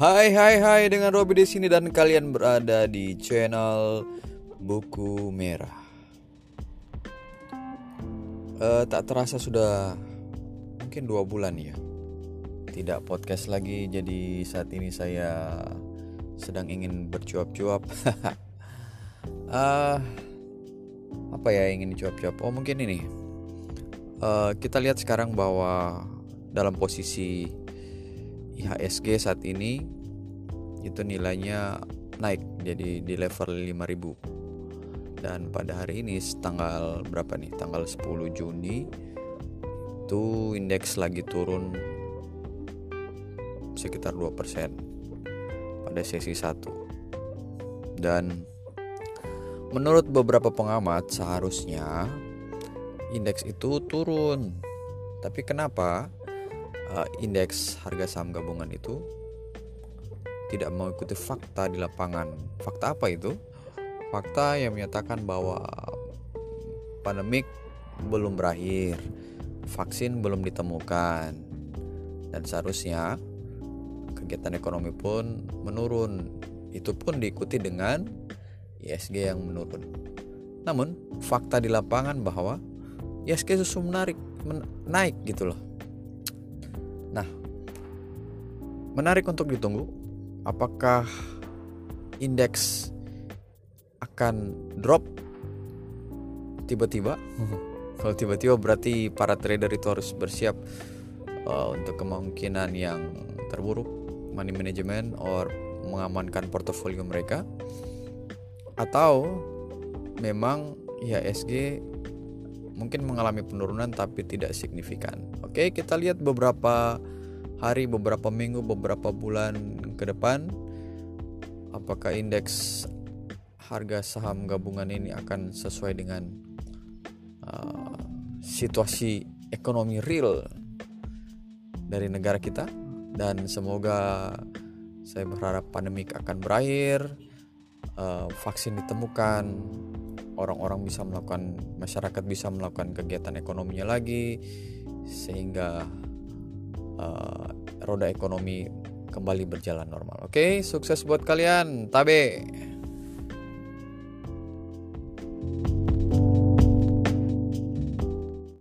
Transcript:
Hai hai hai dengan Robi di sini dan kalian berada di channel Buku Merah. Uh, tak terasa sudah mungkin dua bulan ya tidak podcast lagi jadi saat ini saya sedang ingin bercuap-cuap. uh, apa ya ingin cuap-cuap? Oh mungkin ini. Uh, kita lihat sekarang bahwa dalam posisi IHSG saat ini itu nilainya naik jadi di level 5000 dan pada hari ini tanggal berapa nih? Tanggal 10 Juni itu indeks lagi turun sekitar 2% pada sesi 1 dan menurut beberapa pengamat seharusnya indeks itu turun. Tapi kenapa uh, indeks harga saham gabungan itu tidak mengikuti fakta di lapangan. Fakta apa itu? Fakta yang menyatakan bahwa pandemik belum berakhir, vaksin belum ditemukan, dan seharusnya kegiatan ekonomi pun menurun. Itu pun diikuti dengan ISG yang menurun. Namun fakta di lapangan bahwa ISG justru menarik, men naik gitu loh Nah, menarik untuk ditunggu apakah indeks akan drop tiba-tiba. Kalau tiba-tiba berarti para trader itu harus bersiap uh, untuk kemungkinan yang terburuk, money management or mengamankan portofolio mereka. Atau memang IHSG mungkin mengalami penurunan tapi tidak signifikan. Oke, kita lihat beberapa hari, beberapa minggu, beberapa bulan ke depan apakah indeks harga saham gabungan ini akan sesuai dengan uh, situasi ekonomi real dari negara kita dan semoga saya berharap pandemik akan berakhir, uh, vaksin ditemukan, orang-orang bisa melakukan masyarakat bisa melakukan kegiatan ekonominya lagi sehingga uh, roda ekonomi kembali berjalan normal. Oke, sukses buat kalian. Tabe.